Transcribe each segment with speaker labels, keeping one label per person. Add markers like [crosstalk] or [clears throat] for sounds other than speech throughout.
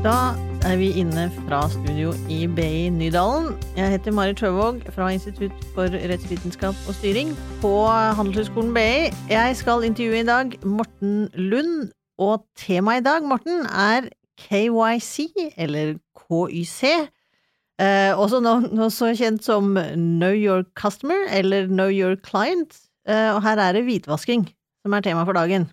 Speaker 1: Da er vi inne fra studio i BI Nydalen. Jeg heter Marit Sjøvåg fra Institutt for rettsvitenskap og styring på Handelshøyskolen BI. Jeg skal intervjue i dag Morten Lund, og temaet i dag, Morten, er KYC, eller KYC. Eh, også noe så kjent som Know Your Customer, eller Know Your Client. Eh, og her er det hvitvasking som er tema for dagen.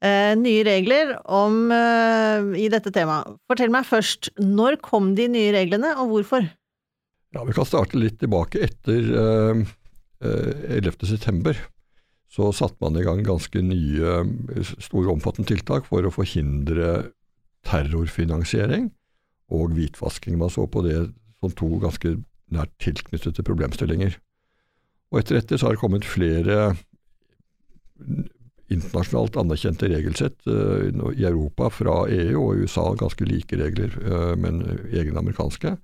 Speaker 1: Eh, nye regler om, eh, i dette temaet. Fortell meg først, når kom de nye reglene, og hvorfor?
Speaker 2: Ja, Vi kan starte litt tilbake. Etter eh, 11. september så satte man i gang ganske nye, store omfattende tiltak for å forhindre terrorfinansiering og hvitvasking. Man så på det som to ganske nært tilknyttede problemstillinger. Og etter dette så har det kommet flere internasjonalt anerkjente regelsett uh, i Europa fra EU og USA ganske like regler, uh, men egne amerikanske.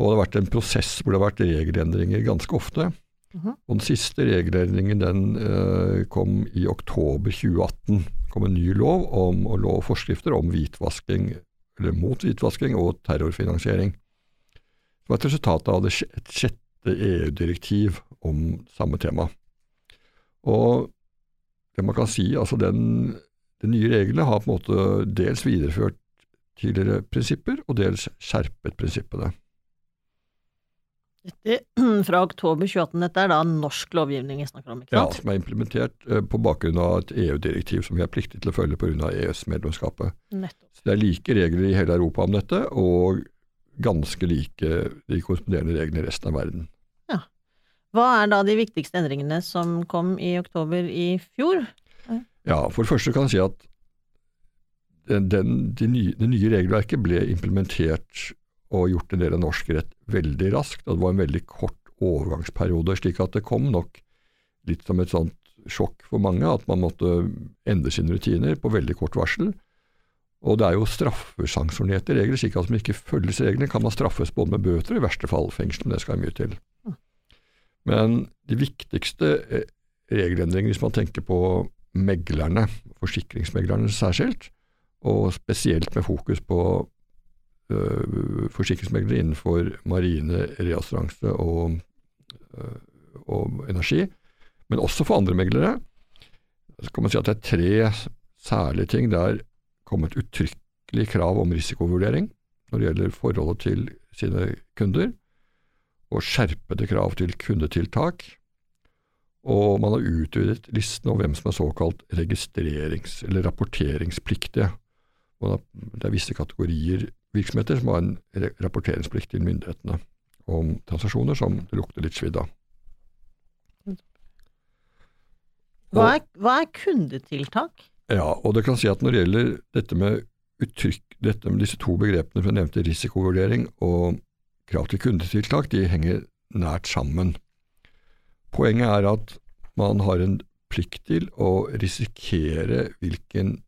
Speaker 2: Og det har vært en prosess hvor det har vært regelendringer ganske ofte. Uh -huh. Og Den siste regelendringen den uh, kom i oktober 2018. Det kom en ny lov om, og lov og forskrifter om hvitvasking, eller mot hvitvasking og terrorfinansiering. Det var et resultat av det, et sjette EU-direktiv om samme tema. Og det man kan si, altså den, De nye reglene har på en måte dels videreført tidligere prinsipper, og dels skjerpet prinsippene.
Speaker 1: Dette, [clears throat] fra oktober 2018, dette er da norsk lovgivning vi snakker om? ikke
Speaker 2: sant? Ja, som er implementert eh, på bakgrunn av et EU-direktiv som vi er pliktig til å følge pga. EØS-medlemskapet. Så Det er like regler i hele Europa om dette, og ganske like de korresponderende reglene i resten av verden.
Speaker 1: Hva er da de viktigste endringene som kom i oktober i fjor?
Speaker 2: Ja, For det første kan jeg si at den, den, de nye, det nye regelverket ble implementert og gjort en del av norsk rett veldig raskt. og Det var en veldig kort overgangsperiode, slik at det kom nok litt som et sånt sjokk for mange at man måtte endre sine rutiner på veldig kort varsel. Og det er jo straffesanksjonerte regler, slik at om ikke følges reglene, kan man straffes både med bøter og i verste fall fengsel, men det skal mye til. Men de viktigste eh, regelendringene, hvis man tenker på meglerne, forsikringsmeglerne særskilt, og spesielt med fokus på øh, forsikringsmeglere innenfor marine, reassuranse og, øh, og, energi, men også for andre meglere, så kan man si at det er tre særlige ting. Det er kommet uttrykkelig krav om risikovurdering når det gjelder forholdet til sine kunder, og skjerpede krav til kundetiltak. Og man har utvidet listen over hvem som er såkalt registrerings- eller rapporteringspliktige. Det er visse kategorier virksomheter som har en rapporteringsplikt til myndighetene om transaksjoner som det lukter litt svidd av.
Speaker 1: Hva er, hva er, kundetiltak?
Speaker 2: Ja, og det kan si at når det gjelder dette med uttrykk, dette med disse to begrepene som jeg nevnte, risikovurdering og krav til kundetiltak, de henger nært sammen. Poenget er at man har en plikt til å risikere hvilken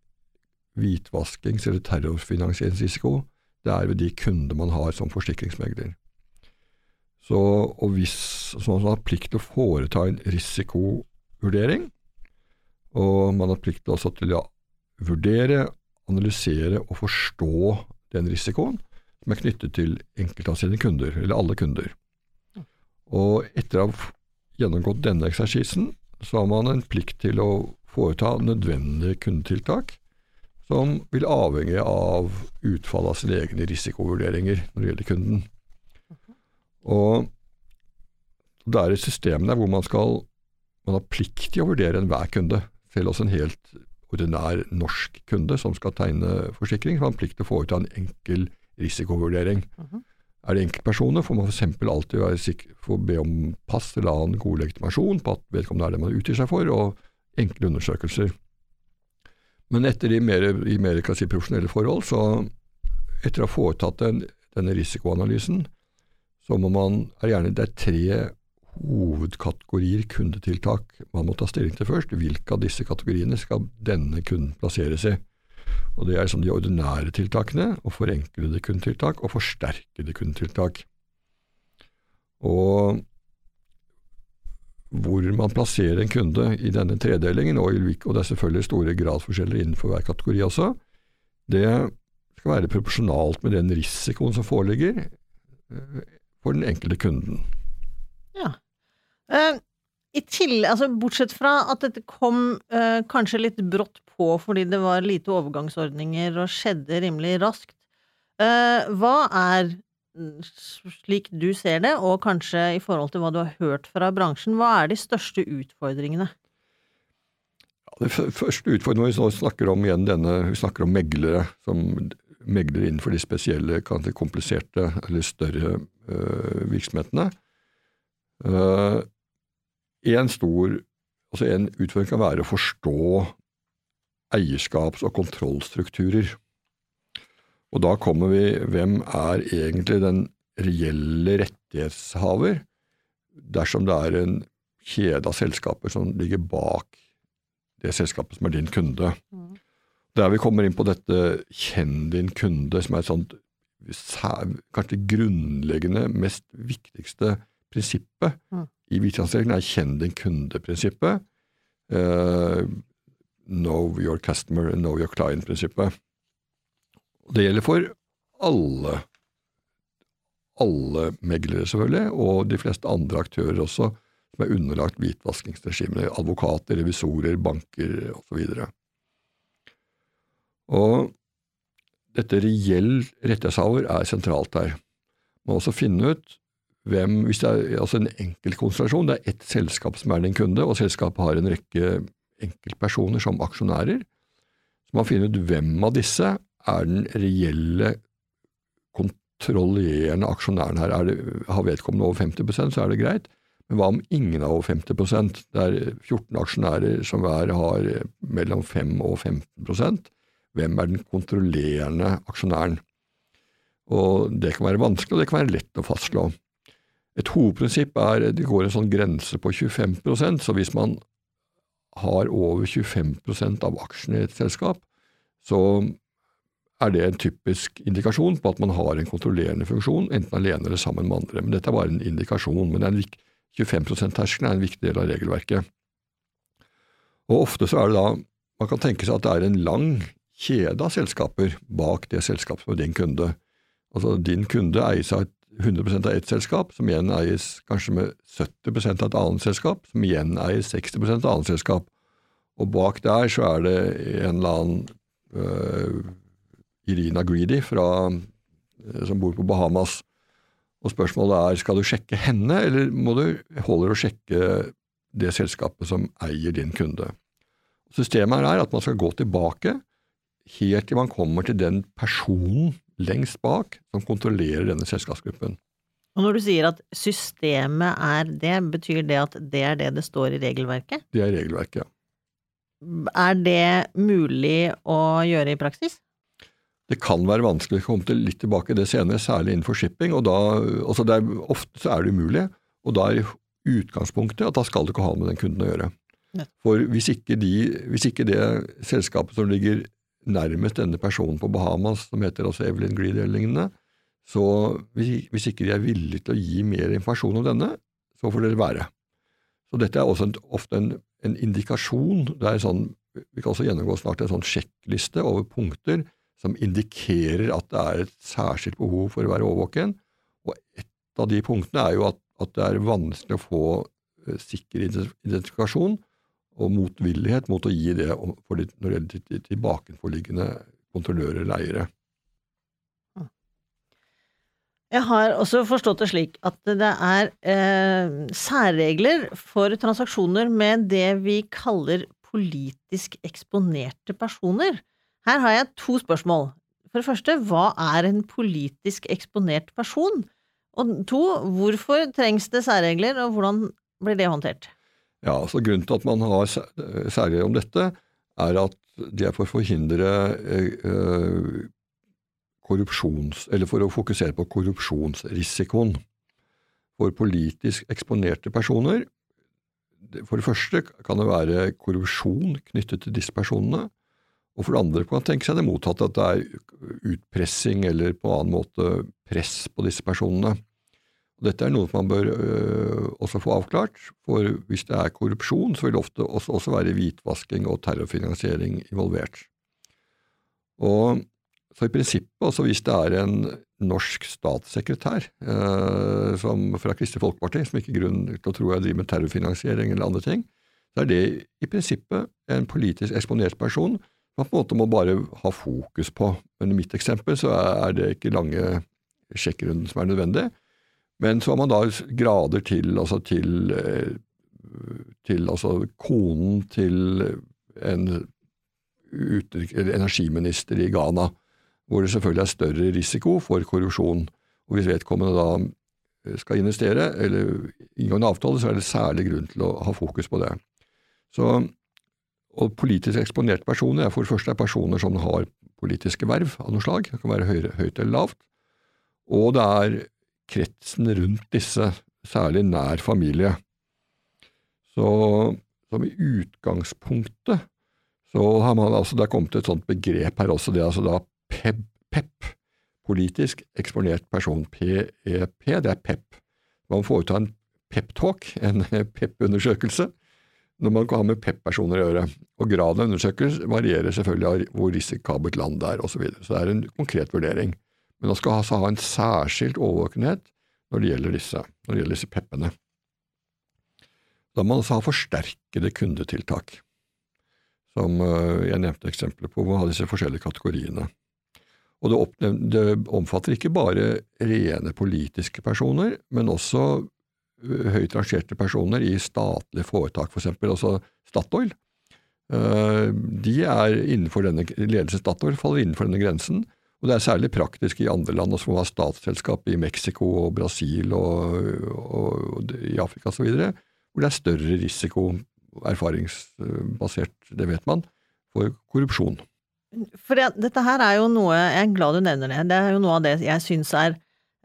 Speaker 2: hvitvaskings- eller terrorfinansieringsrisiko det er ved de kunder man har som forsikringsmegler. Så, og hvis så man har plikt til å foreta en risikovurdering, og man har plikt til å vurdere, analysere og forstå den risikoen som er knyttet til enkelte av sine kunder, eller alle kunder. Og etter å ha gjennomgått denne eksersisen, så har man en plikt til å foreta nødvendige kundetiltak som vil avhenge av utfallet av sine egne risikovurderinger når det gjelder kunden. Og det er et system der hvor man skal man har plikt til å vurdere enhver kunde, selv også en helt ordinær norsk kunde som skal tegne forsikring, så har man plikt til å foreta en enkel risikovurdering. Mm -hmm. Er det enkeltpersoner, får man f.eks. alltid være sikker, få be om pass eller annen god legitimasjon på at vedkommende er det man utgir seg for, og enkle undersøkelser. Men etter i mer, i mer si, profesjonelle forhold, så etter å ha foretatt den, denne risikoanalysen, så må man, er gjerne det er tre hovedkategorier kundetiltak man må ta stilling til først. Hvilke av disse kategoriene skal denne kunden plasseres i? Og Det er liksom de ordinære tiltakene, og forenklede kundetiltak og forsterkede kundetiltak. Og hvor man plasserer en kunde i denne tredelingen, og, det er selvfølgelig store gradsforskjeller innenfor hver kategori også, det skal være proporsjonalt med den risikoen som foreligger eh, for den enkelte kunden.
Speaker 1: Ja. Eh, i tillegg, altså Bortsett fra at dette kom uh, kanskje litt brått på fordi det var lite overgangsordninger og skjedde rimelig raskt, uh, hva er, mm, slik du ser det, og kanskje i forhold til hva du har hørt fra bransjen, hva er de største utfordringene?
Speaker 2: Ja, det første utfordringen vi snakker om igjen denne, vi snakker om meglere som megler innenfor de spesielle, kanskje kompliserte eller større uh, virksomhetene. Uh, en stor altså En utfordring kan være å forstå eierskaps- og kontrollstrukturer. Og da kommer vi Hvem er egentlig den reelle rettighetshaver dersom det er en kjede av selskaper som ligger bak det selskapet som er din kunde? Mm. Der vi kommer inn på dette kjenn din kunde, som er et sånt kanskje grunnleggende, mest viktigste prinsippet mm. i hvitvaskingsreglene, er kjenn din kunde-prinsippet. Uh, know your customer and know your client-prinsippet. Det gjelder for alle, alle meglere, selvfølgelig, og de fleste andre aktører også, som er underlagt hvitvaskingsregimene. Advokater, revisorer, banker osv. Og, og dette reell rettighetshaver er sentralt her. Man må også finne ut hvem, hvis det er altså en enkeltkonstellasjon, det er ett selskap som er din kunde, og selskapet har en rekke enkeltpersoner som aksjonærer. Så man finner ut hvem av disse er den reelle kontrollerende aksjonæren her. Det, har vedkommende over 50% så er det greit, men hva om ingen er over 50 Det er 14 aksjonærer som hver har mellom 5 og 15% Hvem er den kontrollerende aksjonæren? Og Det kan være vanskelig, og det kan være lett å fastslå. Et hovedprinsipp er det går en sånn grense på 25% så hvis man har over 25% av aksjene i et selskap, så er det en typisk indikasjon på at man har en kontrollerende funksjon, enten alene eller sammen med andre. Men dette er bare en indikasjon. men en 25 %-terskelen er en viktig del av regelverket. Og Ofte så er det da man kan tenke seg at det er en lang kjede av selskaper bak det selskapet som er din kunde. Altså Din kunde eies av 100 av ett selskap, som igjen eies kanskje med 70% av et annet selskap, som igjen eies 60% av et annet selskap. Og bak der så er det en eller annen uh, Irina Greedy fra, uh, som bor på Bahamas. Og spørsmålet er skal du sjekke henne, eller må du holde å sjekke det selskapet som eier din kunde. Systemet er at man skal gå tilbake helt til man kommer til den personen lengst bak som kontrollerer denne selskapsgruppen.
Speaker 1: Og når du sier at systemet er det, betyr det at det er det det står i regelverket?
Speaker 2: Det er regelverket, ja.
Speaker 1: Er det mulig å gjøre i praksis?
Speaker 2: Det kan være vanskelig å komme til litt tilbake det senere, særlig innenfor shipping. og da, altså er, Ofte så er det umulig, og da er utgangspunktet at da skal du ikke ha med den kunden å gjøre. For hvis ikke, de, hvis ikke det selskapet som ligger nærmest denne personen på Bahamas, som heter altså Evelyn Greed eller lignende, så hvis, ikke de er villige til å gi mer informasjon om denne, så får dere være. Så dette er også en, ofte en, en, indikasjon. Det er sånn, Vi kan også gjennomgå snart en sånn sjekkliste over punkter som indikerer at det er et særskilt behov for å være overvåken. Og et av de punktene er jo at, at det er vanskelig å få uh, sikker identifikasjon og motvillighet mot å gi det for de, når det gjelder tilbakeforliggende kontrollører eller eiere.
Speaker 1: Jeg har også forstått det slik at det er eh, særregler for transaksjoner med det vi kaller politisk eksponerte personer. Her har jeg to spørsmål. For det første, hva er en politisk eksponert person? Og to, hvorfor trengs det særregler, og hvordan blir det håndtert?
Speaker 2: Ja, så Grunnen til at man har særlig om dette, er at det er for å forhindre eh, korrupsjons... Eller for å fokusere på korrupsjonsrisikoen. For politisk eksponerte personer For det første kan det være korrupsjon knyttet til disse personene. Og for det andre kan man tenke seg det motsatte, at det er utpressing eller på en annen måte press på disse personene. Dette er noe man bør øh, også få avklart, for hvis det er korrupsjon, så vil det ofte også, også være hvitvasking og terrorfinansiering involvert. Og så i prinsippet, altså hvis det er en norsk statssekretær eh, som, fra Kristelig Folkeparti som ikke grunn til å tro jeg driver med terrorfinansiering eller andre ting, så er det i prinsippet en politisk eksponert person man på en måte må bare ha fokus på. Men i mitt eksempel så er det ikke lange sjekkrunden som er nødvendig. Men så har man da grader til, altså til, eh, til altså konen til en energiminister i Ghana, hvor det selvfølgelig er større risiko for korrupsjon. Og hvis vedkommende da eh, skal investere eller inngå en avtale, så er det særlig grunn til å ha fokus på det. Så og politisk eksponerte personer er for det første personer som har politiske verv av noe slag, det kan være høyt eller lavt, og det er kretsen rundt disse, særlig nær familie. Så som i utgangspunktet så har man altså, det er kommet et sånt begrep her også, det er altså da PEP, PEP politisk eksponert person, PEP, det er PEP. Man får ta en pep-talk, en [laughs] PEP-undersøkelse, når man kan ha med PEP-personer å gjøre. Og Graden av undersøkelse varierer selvfølgelig av hvor risikabelt land det er osv. Så, videre. så det er en konkret vurdering. Men man skal altså ha en særskilt overvåkenhet når det gjelder disse, når det gjelder disse PEP-ene. Da må man også ha forsterkede kundetiltak, som eh, jeg nevnte eksempler på, hvor man har disse forskjellige kategoriene. Og det, det omfatter ikke bare rene politiske personer, men også høyt rangerte personer i statlige foretak, f.eks. For altså Statoil. Eh, de er innenfor denne, Ledelsen Statoil faller innenfor denne grensen. Og det er særlig praktisk i andre land, man har statsselskap i Mexico og Brasil og, og, og i Afrika osv., hvor det er større risiko, erfaringsbasert, det vet man, for korrupsjon.
Speaker 1: For det, dette her er jo noe, jeg er glad du nevner det, det er jo noe av det jeg syns er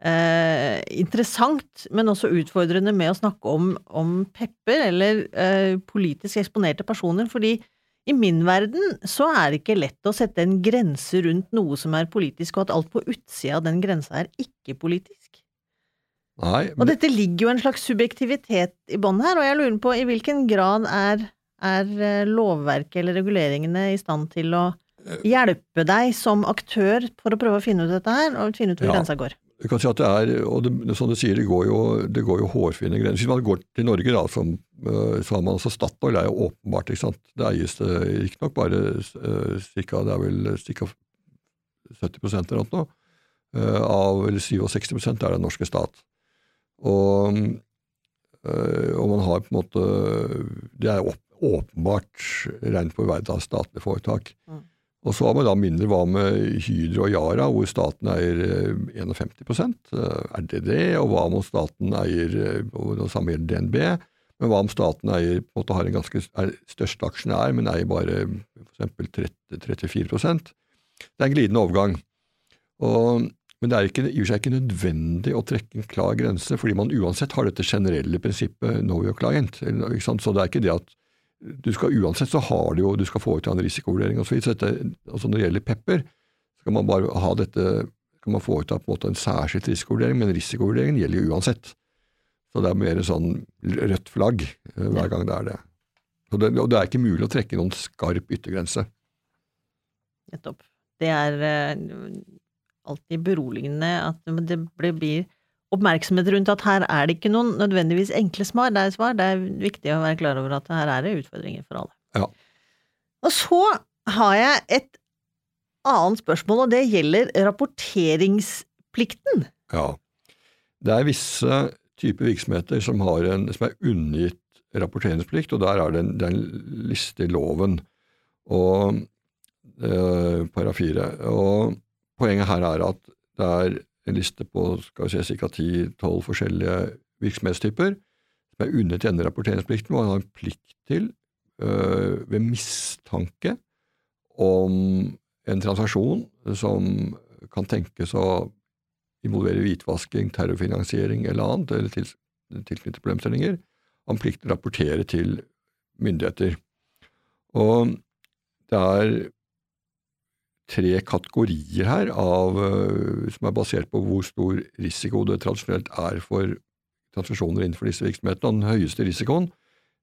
Speaker 1: eh, interessant, men også utfordrende med å snakke om, om pepper, eller eh, politisk eksponerte personer, fordi i min verden så er det ikke lett å sette en grense rundt noe som er politisk, og at alt på utsida av den grensa er ikke-politisk.
Speaker 2: Nei, men...
Speaker 1: Og dette ligger jo en slags subjektivitet i bånn her, og jeg lurer på i hvilken grad er, er eh, lovverket eller reguleringene i stand til å hjelpe deg som aktør for å prøve å finne ut dette her, og finne ut hvor ja. grensa går?
Speaker 2: Du kan si at det er, og det, som du sier, det går jo, det går jo hårfine grenser. Hvis man går til Norge, da, som, øh, så har man altså Statoil er jo åpenbart, ikke sant. Det eies riktignok bare uh, cirka, det er vel ca. 70% eller noe, nå. av, eller 67% er den norske stat. Og, og, man har på en måte Det er åpenbart regnet på verden av statlige foretak. Mm. Og så har man da mindre hva med Hydro og Yara, hvor staten eier 51 eh, eh, Er det det? Og hva om staten eier eh, og Det samme gjelder DNB. Men hva om staten eier, på en måte har en ganske, er største aksjonær, men eier bare f.eks. 34% Det er en glidende overgang. Og, men det er ikke, i seg ikke nødvendig å trekke en klar grense, fordi man uansett har dette generelle prinsippet know your client. Så det er ikke det at du skal Uansett så har du jo du skal foreta en risikovurdering osv. Så, så altså når det gjelder pepper, skal man bare ha dette kan man foreta på en måte en særskilt risikovurdering, men risikovurderingen gjelder jo uansett. Så det er mer sånn rødt flagg uh, hver gang det er det. Det. Og det er ikke mulig å trekke noen skarp yttergrense.
Speaker 1: Nettopp. Det er uh, alltid beroligende at det blir oppmerksomhet rundt at her er det ikke noen nødvendigvis enkle svar. Det er, svar. Det er viktig å være klar over at her er det utfordringer for alle.
Speaker 2: Ja.
Speaker 1: Og så har jeg et annet spørsmål, og det gjelder rapporteringsplikten.
Speaker 2: Ja. Det er visse typer virksomheter som, en, som er unngitt rapporteringsplikt, og der er det en, det er en liste i loven, og eh, paragraf fire. Og poenget her er at det er en liste på skal vi si, ca. 10-12 forskjellige virksomhetstyper som er unnet denne rapporteringsplikten, hvor man har en plikt til, øh, ved mistanke om en transaksjon som kan tenkes å involvere hvitvasking, terrorfinansiering eller annet, eller til, tilknyttet problemstillinger, har plikt til å rapportere til myndigheter. Og det er tre kategorier her av, eh, som er basert på hvor stor risiko det tradisjonelt er for transaksjoner innenfor disse virksomhetene. Den høyeste risikoen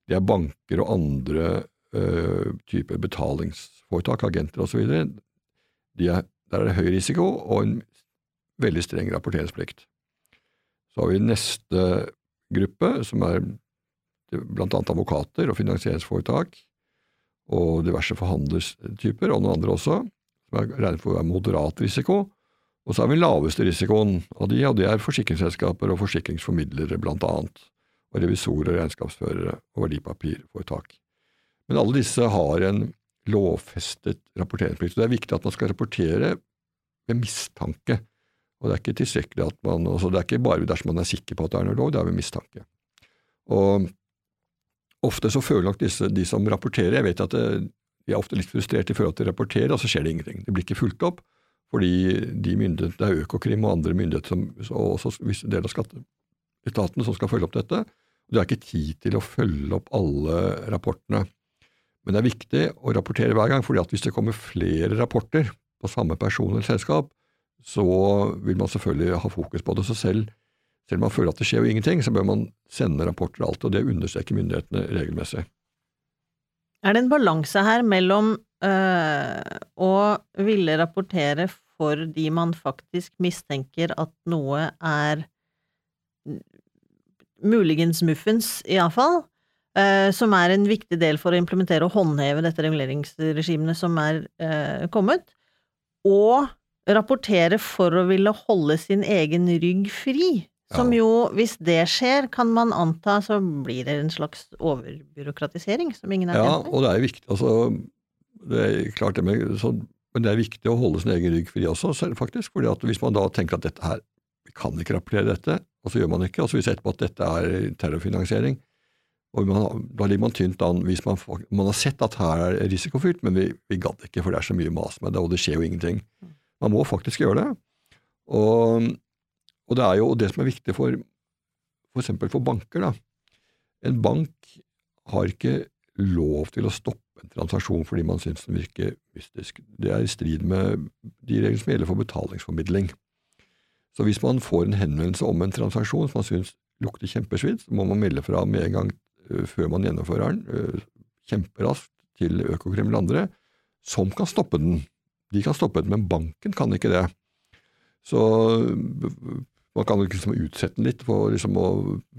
Speaker 2: det er banker og andre uh, typer betalingsforetak, agenter osv. De er Der er det høy risiko og en veldig streng rapporteringsplikt. Så har vi neste gruppe, som er blant annet advokater og finansieringsforetak, og diverse forhandlertyper, og noen andre også, regnet for å være moderat risiko. Og så har vi den laveste risikoen av de, og det er forsikringsselskaper og forsikringsformidlere blant annet, og revisorer, regnskapsførere og verdipapirforetak. Men alle disse har en lovfestet rapporteringsplikt. Det er viktig at man skal rapportere ved mistanke. Og det er ikke tilstrekkelig at man, altså det er ikke bare dersom man er sikker på at det er noe lov, det er ved mistanke. Og ofte så føler nok disse, de som rapporterer, jeg vet at det, de er ofte litt frustrert i forhold til å rapportere, og så skjer det ingenting. Det blir ikke fulgt opp, fordi de det er Økokrim og andre myndigheter, som, og også visse deler av skatteetatene, som skal følge opp dette. Og det er ikke tid til å følge opp alle rapportene. Men det er viktig å rapportere hver gang, fordi at hvis det kommer flere rapporter på samme person eller selskap, så vil man selvfølgelig ha fokus på det. Så selv, selv om man føler at det skjer jo ingenting, så bør man sende rapporter alltid, og det understreker myndighetene regelmessig.
Speaker 1: Er det en balanse her mellom øh, å ville rapportere for de man faktisk mistenker at noe er muligens muffens, iallfall, øh, som er en viktig del for å implementere og håndheve dette reguleringsregimet som er øh, kommet, og rapportere for å ville holde sin egen rygg fri. Som jo, hvis det skjer, kan man anta så blir det en slags overbyråkratisering som ingen er
Speaker 2: Ja,
Speaker 1: med.
Speaker 2: og det er viktig, altså, det er klart det med, så, men det er viktig å holde sin egen rygg fri også, faktisk. fordi at hvis man da tenker at dette her, vi kan ikke rapportere dette, og så gjør man ikke, og så viser etterpå at dette er terrorfinansiering, og man, da ligger man tynt an hvis man, man har sett at her er risikofylt, men vi, vi gadd ikke, for det er så mye mas med det, og det skjer jo ingenting. Man må faktisk gjøre det. Og, og det er jo det som er viktig for for eksempel for banker. da. En bank har ikke lov til å stoppe en transaksjon fordi man syns den virker mystisk. Det er i strid med de reglene som gjelder for betalingsformidling. Så hvis man får en henvendelse om en transaksjon som man syns lukter kjempesvidd, så må man melde fra med en gang før man gjennomfører den, ø, kjemperaskt til Økokrim eller andre, som kan stoppe den. De kan stoppe den, men banken kan ikke det. Så b- man kan liksom utsette den litt, liksom å,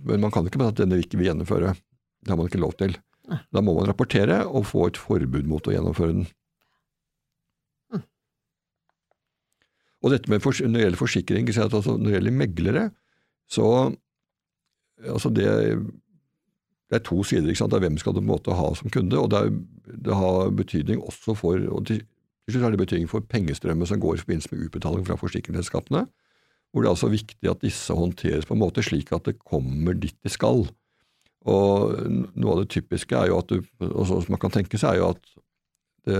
Speaker 2: men man kan ikke med at denne ikke vil gjennomføre. Det har man ikke lov til. Da må man rapportere og få et forbud mot å gjennomføre den.
Speaker 1: Mm.
Speaker 2: Og dette med når det gjelder forsikring, så altså, når det gjelder meglere, så altså det, det er to sider. ikke sant? Det er hvem skal du på en måte ha som kunde, og det, er, det har betydning også for og til, til slutt har det betydning for pengestrømmen som går i forbindelse med utbetaling fra forsikringsselskapene, hvor det er altså viktig at disse håndteres på en måte slik at det kommer dit de skal. Og noe av det typiske er jo at du, sånn som man kan tenke seg, er jo at, det,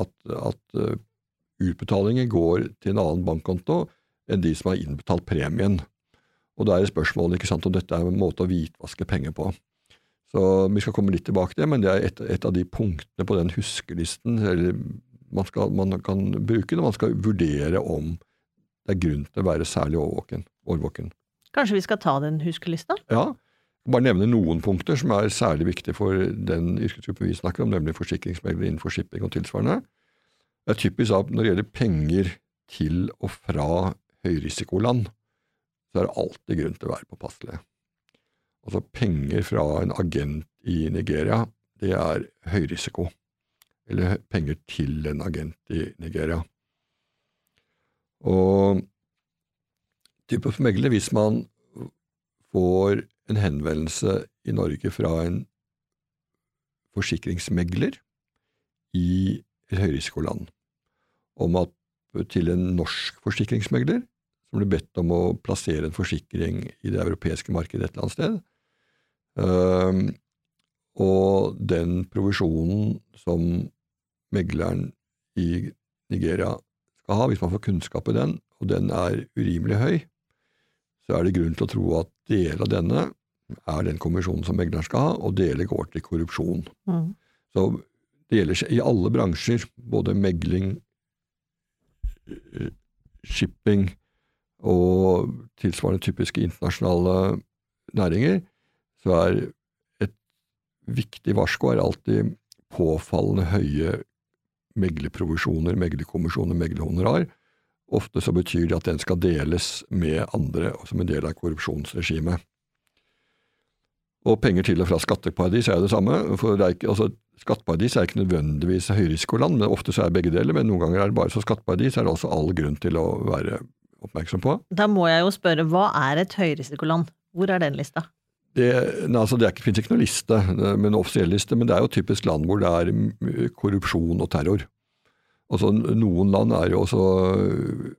Speaker 2: at, at eh, utbetalinger går til en annen bankkonto enn de som har innbetalt premien. Og da er det spørsmålet ikke sant, om dette er en måte å hvitvaske penger på. Så Vi skal komme litt tilbake til det, men det er et, et av de punktene på den huskelisten man, skal, man kan bruke når man skal vurdere om det er grunn til å være særlig årvåken. årvåken.
Speaker 1: Kanskje vi skal ta den huskelista?
Speaker 2: Ja, bare nevne noen punkter som er særlig viktige for den yrkesgruppen vi snakker om, nemlig forsikringsmeglere innenfor shipping og tilsvarende. Det er typisk at når det gjelder penger til og fra høyrisikoland, så er det alltid grunn til å være påpasselig. Altså penger fra en agent i Nigeria, det er høyrisiko. Eller penger til en agent i Nigeria. Og type megler, hvis man får en henvendelse i Norge fra en forsikringsmegler i et høyrisikoland om at til en norsk forsikringsmegler som blir bedt om å plassere en forsikring i det europeiske markedet et eller annet sted, og den provisjonen som megleren i Nigeria skal ha, hvis man får kunnskap i den, og den er urimelig høy, så er det grunn til å tro at deler av denne er den kommisjonen som megleren skal ha, og deler går til korrupsjon.
Speaker 1: Mm.
Speaker 2: Så det gjelder i alle bransjer, både megling, shipping og tilsvarende typiske internasjonale næringer, så er et viktig varsko er alltid påfallende høye meglerprovisjoner, meglerkommisjoner, meglerhonorar. Ofte så betyr det at den skal deles med andre som en del av korrupsjonsregimet. Og penger til og fra skatteparadis er jo det samme. for det er ikke, altså Skatteparadis er ikke nødvendigvis høyrisikoland, men ofte så er begge deler. Men noen ganger er det bare så skatteparadis er det også all grunn til å være oppmerksom på.
Speaker 1: Da må jeg jo spørre, hva er et høyrisikoland? Hvor er den lista?
Speaker 2: Det, altså det, finnes ikke noen liste, med en offisiell liste, men det er jo typisk land hvor det er korrupsjon og terror. Altså, noen land er jo også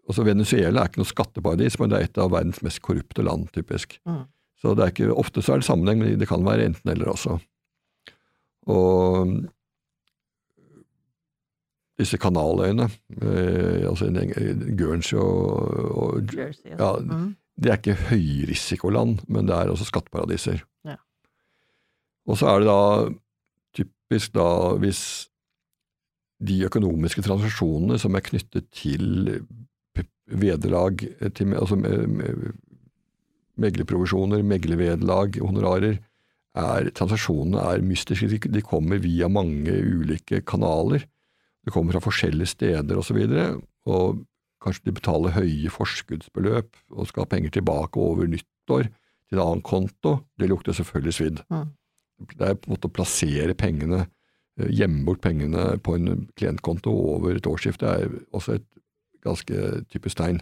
Speaker 2: altså Venezuela er ikke noe skatteparadis, men det er et av verdens mest korrupte land, typisk. Mm. Så det er ikke, Ofte så er det sammenheng, men det kan være enten-eller også. Og disse kanaløyene, eh, altså Guernsey og, og Jersey, ja, mm. Det er ikke høyrisikoland, men det er også skatteparadiser. Ja. Og så er det da typisk da hvis de økonomiske transaksjonene som er knyttet til vederlag, til, altså meglerprovisjoner, meglervederlag, honorarer, er, transaksjonene er mystiske. De, kommer via mange ulike kanaler. De kommer fra forskjellige steder osv. Og, så og kanskje de betaler høye forskuddsbeløp og skal ha penger tilbake over nyttår til en annen konto. Det lukter selvfølgelig svidd. Mm. Det er på en måte å plassere pengene Eh, gjemme bort pengene på en klientkonto over et årsskifte er også et ganske typisk tegn.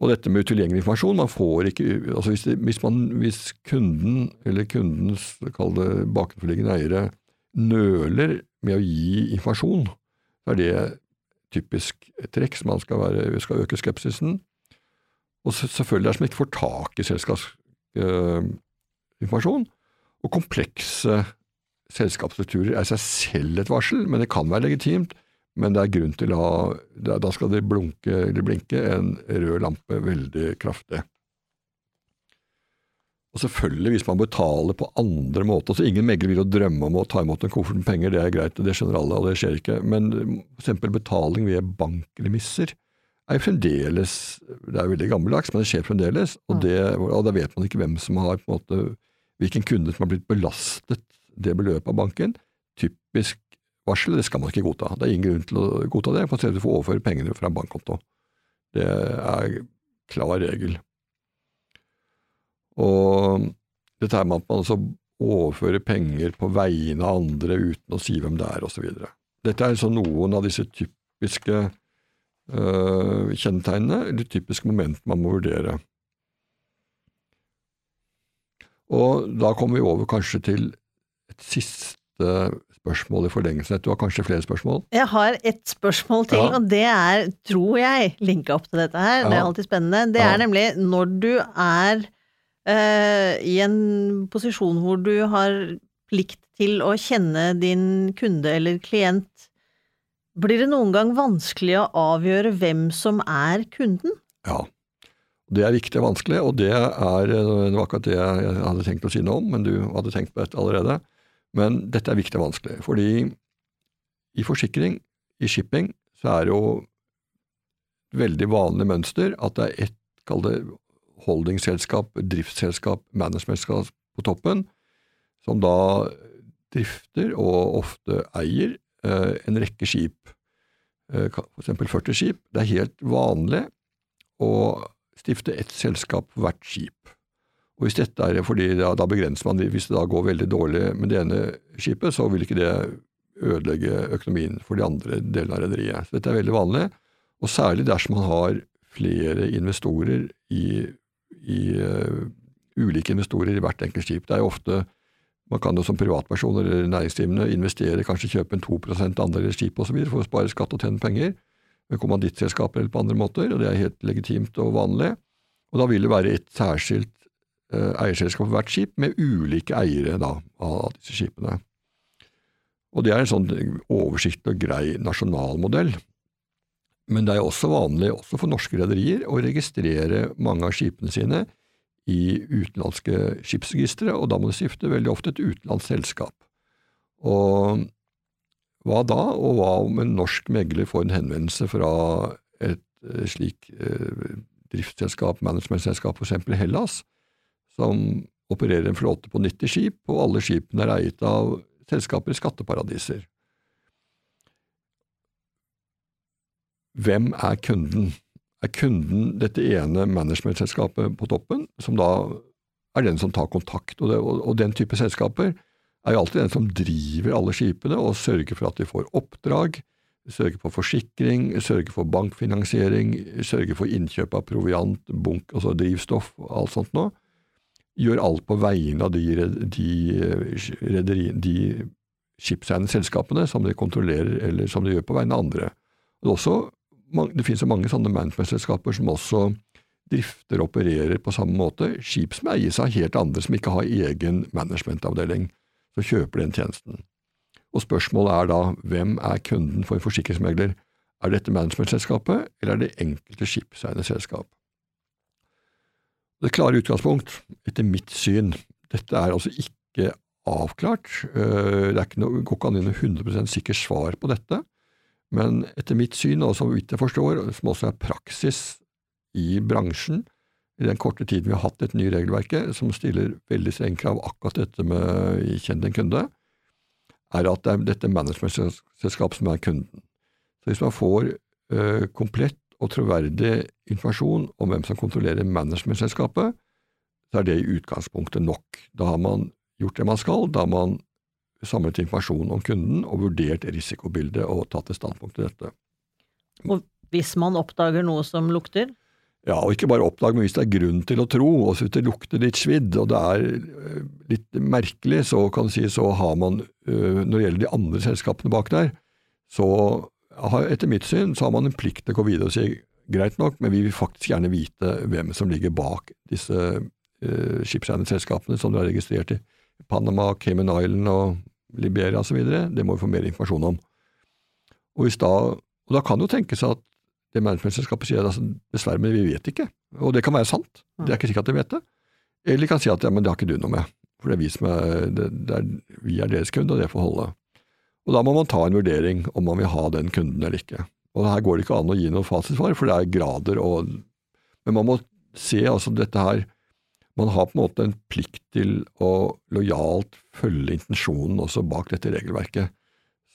Speaker 2: Og dette med utilgjengelig informasjon, man får ikke altså hvis, det, hvis, man, hvis kunden, eller kundens kall det bakenforliggende eiere, nøler med å gi informasjon, så er det typisk trekk som man skal, være, skal øke skepsisen. Og selvfølgelig er det som ikke får tak i selskapsinformasjon, øh, og komplekse selskapsstrukturer er seg selv et varsel, men det kan være legitimt. Men det er grunn til å ha Da skal det blunke eller blinke en rød lampe veldig kraftig. Og selvfølgelig, hvis man betaler på andre måter så Ingen megler vil jo drømme om å ta imot en koffert med penger, det er greit, det skjønner alle, og det skjer ikke. Men f.eks. betaling ved bankremisser er jo fremdeles Det er veldig gammeldags, men det skjer fremdeles. Og, det, og da vet man ikke hvem som har på en måte Hvilken kunde som har blitt belastet det beløpet av banken. Typisk varsel, det skal man ikke godta. Det er ingen grunn til å godta det, for du får overføre pengene fra en bankkonto. Det er klar regel. Og dette her med at man altså overfører penger på vegne av andre uten å si hvem det er, osv. Dette er altså noen av disse typiske øh, kjennetegnene, eller typiske momentene man må vurdere. Og da kommer vi over kanskje til et siste spørsmål i forlengelsen. Du har kanskje flere spørsmål?
Speaker 1: Jeg har et spørsmål til, ja. og det er, tror jeg, linka opp til dette her. Ja. Det er alltid spennende. Det ja. er nemlig når du er i en posisjon hvor du har plikt til å kjenne din kunde eller klient, blir det noen gang vanskelig å avgjøre hvem som er kunden?
Speaker 2: Ja. Det er viktig og vanskelig, og det er det var akkurat det jeg hadde tenkt å si noe om, men du hadde tenkt på dette allerede. Men dette er viktig og vanskelig, fordi i forsikring, i shipping, så er det jo veldig vanlig mønster at det er ett, kall det holdingselskap, driftsselskap, managementselskap på toppen, som da drifter og ofte eier eh, en rekke skip, eh, eksempel 40 skip. Det er helt vanlig å stifte ett selskap for hvert skip. Og hvis dette er fordi da, da, begrenser man Hvis det da går veldig dårlig med det ene skipet, så vil ikke det ødelegge økonomien for de andre delene av rederiet. Så dette er veldig vanlig, og særlig dersom man har flere investorer i, i uh, ulike investorer i hvert enkelt skip. Det er jo ofte man kan jo som privatpersoner eller næringsdrivende investere, kanskje kjøpe en 2% andel i skip osv. for å spare skatt og tjene penger, med kommandittselskaper eller på andre måter, og det er helt legitimt og vanlig. Og da vil det være et særskilt Eh, eierselskap for hvert skip, med ulike eiere da, av disse skipene. Og Det er en sånn oversiktlig og grei nasjonalmodell. Men det er også vanlig også for norske rederier å registrere mange av skipene sine i utenlandske skipsregistre, og da må du skifte veldig ofte et utenlandsk selskap. Og hva da, og hva om en norsk megler får en henvendelse fra et eh, slik eh, driftsselskap, managementselskap, eksempel Hellas, som opererer en flåte på 90 skip, og alle skipene er eiet av selskaper i skatteparadiser. Hvem er kunden? Er kunden dette ene managementselskapet på toppen, som da er den som tar kontakt? Og, det, og, og den type selskaper er jo alltid den som driver alle skipene og sørger for at de får oppdrag, sørger for forsikring, sørger for bankfinansiering, sørger for innkjøp av proviant, bunk, altså drivstoff og alt sånt noe. Gjør alt på vegne av de, de, rederi, de skipseiende selskapene som de kontrollerer, eller som de gjør på vegne av andre. Det, også, det finnes jo mange sånne managementselskaper som også drifter og opererer på samme måte, skip som eies av helt andre som ikke har egen managementavdeling så kjøper den tjenesten. Og Spørsmålet er da hvem er kunden for forsikringsmegler? Er dette managementselskapet, eller er det enkelte skipseiende selskap? Det klare utgangspunkt, etter mitt syn, dette er altså ikke avklart. Eh, det ikke noe, går ikke an å gi 100% sikkert svar på dette, men etter mitt syn, og så vidt jeg forstår, som også er praksis i bransjen, i den korte tiden vi har hatt dette nye regelverket, som stiller veldig strenge krav akkurat dette med kjenn din kunde, er at det er dette managementselskapet som er kunden. Så Hvis man får uh, komplett og troverdig informasjon om hvem som kontrollerer managementselskapet, så er det i utgangspunktet nok. Da har man gjort det man skal, da har man samlet informasjon om kunden og vurdert risikobildet og tatt et standpunkt til dette.
Speaker 1: Og hvis man oppdager noe som lukter?
Speaker 2: Ja, og ikke bare oppdag, men hvis det er grunn til å tro, også hvis det lukter litt svidd, og det er øh, litt merkelig, så kan du si så har man, øh, når det gjelder de andre selskapene bak der, så har, etter mitt syn så har man en plikt til å gå videre og si greit nok, men vi vil faktisk gjerne vite hvem som ligger bak disse uh, skipseiende selskapene som du har registrert i Panama, Cayman Island og Liberia osv. Det må vi få mer informasjon om. Og, da, og da kan det jo tenkes at det managementselskapet sier altså, dessverre, men vi vet ikke. Og det kan være sant, det er ikke sikkert at de vet det. Eller de kan si at ja, men det har ikke du noe med, for det er vi som er, det, det er, vi er deres kunde, og det får holde. Og da må man ta en vurdering om man vil ha den kunden eller ikke. Og her går det ikke an å gi noe fasitsvar, for det er grader og Men man må se altså dette her Man har på en måte en plikt til å lojalt følge intensjonen også bak dette regelverket.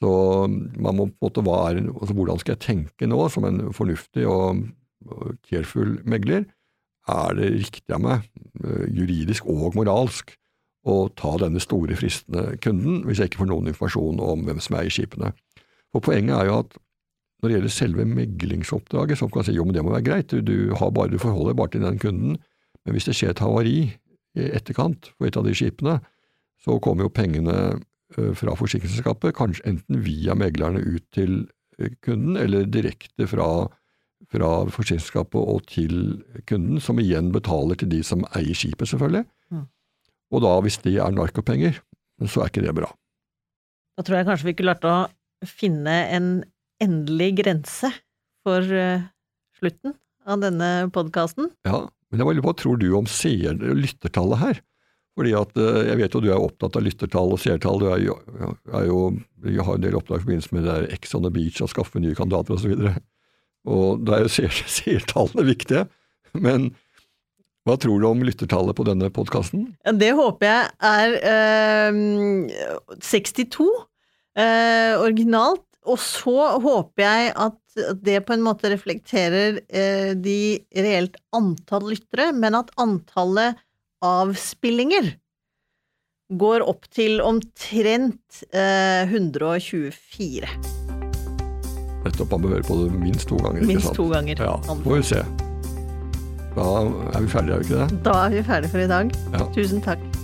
Speaker 2: Så man må på en måte er, altså Hvordan skal jeg tenke nå, som en fornuftig og carefull megler? Er det riktig av meg, eh, juridisk og moralsk, å ta denne store, fristende kunden hvis jeg ikke får noen informasjon om hvem som er i skipene? For Poenget er jo at når det gjelder selve meglingsoppdraget, så kan man si jo, men det må være greit, du, har bare, du forholder deg bare til den kunden, men hvis det skjer et havari i etterkant på et av de skipene, så kommer jo pengene Eh, fra forsikringsselskapet, kanskje enten via meglerne ut til eh, kunden, eller direkte fra, fra forsikringsselskapet og til kunden, som igjen betaler til de som eier skipet, selvfølgelig. Mm. Og da, hvis det er narkopenger, så er ikke det bra.
Speaker 1: Da tror jeg kanskje vi klarte å finne en endelig grense for uh, slutten av denne podkasten.
Speaker 2: Ja, men jeg var på, hva tror du om seer- lyttertallet her? Fordi at eh, Jeg vet jo du er opptatt av lyttertall og seertall. Du er jo, er jo, jeg har en del oppdrag i forbindelse med det der Ex on the Beach og skaffe nye kandidater osv. Og, så og da er jo seer, [laughs] seertallene viktige. Men hva tror du om lyttertallet på denne podkasten?
Speaker 1: Det håper jeg er øh, 62 øh, originalt. Og så håper jeg at det på en måte reflekterer eh, de reelt antall lyttere, men at antallet avspillinger går opp til omtrent eh, 124.
Speaker 2: Nettopp. Man bør høre på det minst to ganger.
Speaker 1: Minst to ganger.
Speaker 2: Ja, får vi se. Da er vi ferdige, er vi ikke det?
Speaker 1: Da er vi ferdige for i dag. Ja. Tusen takk.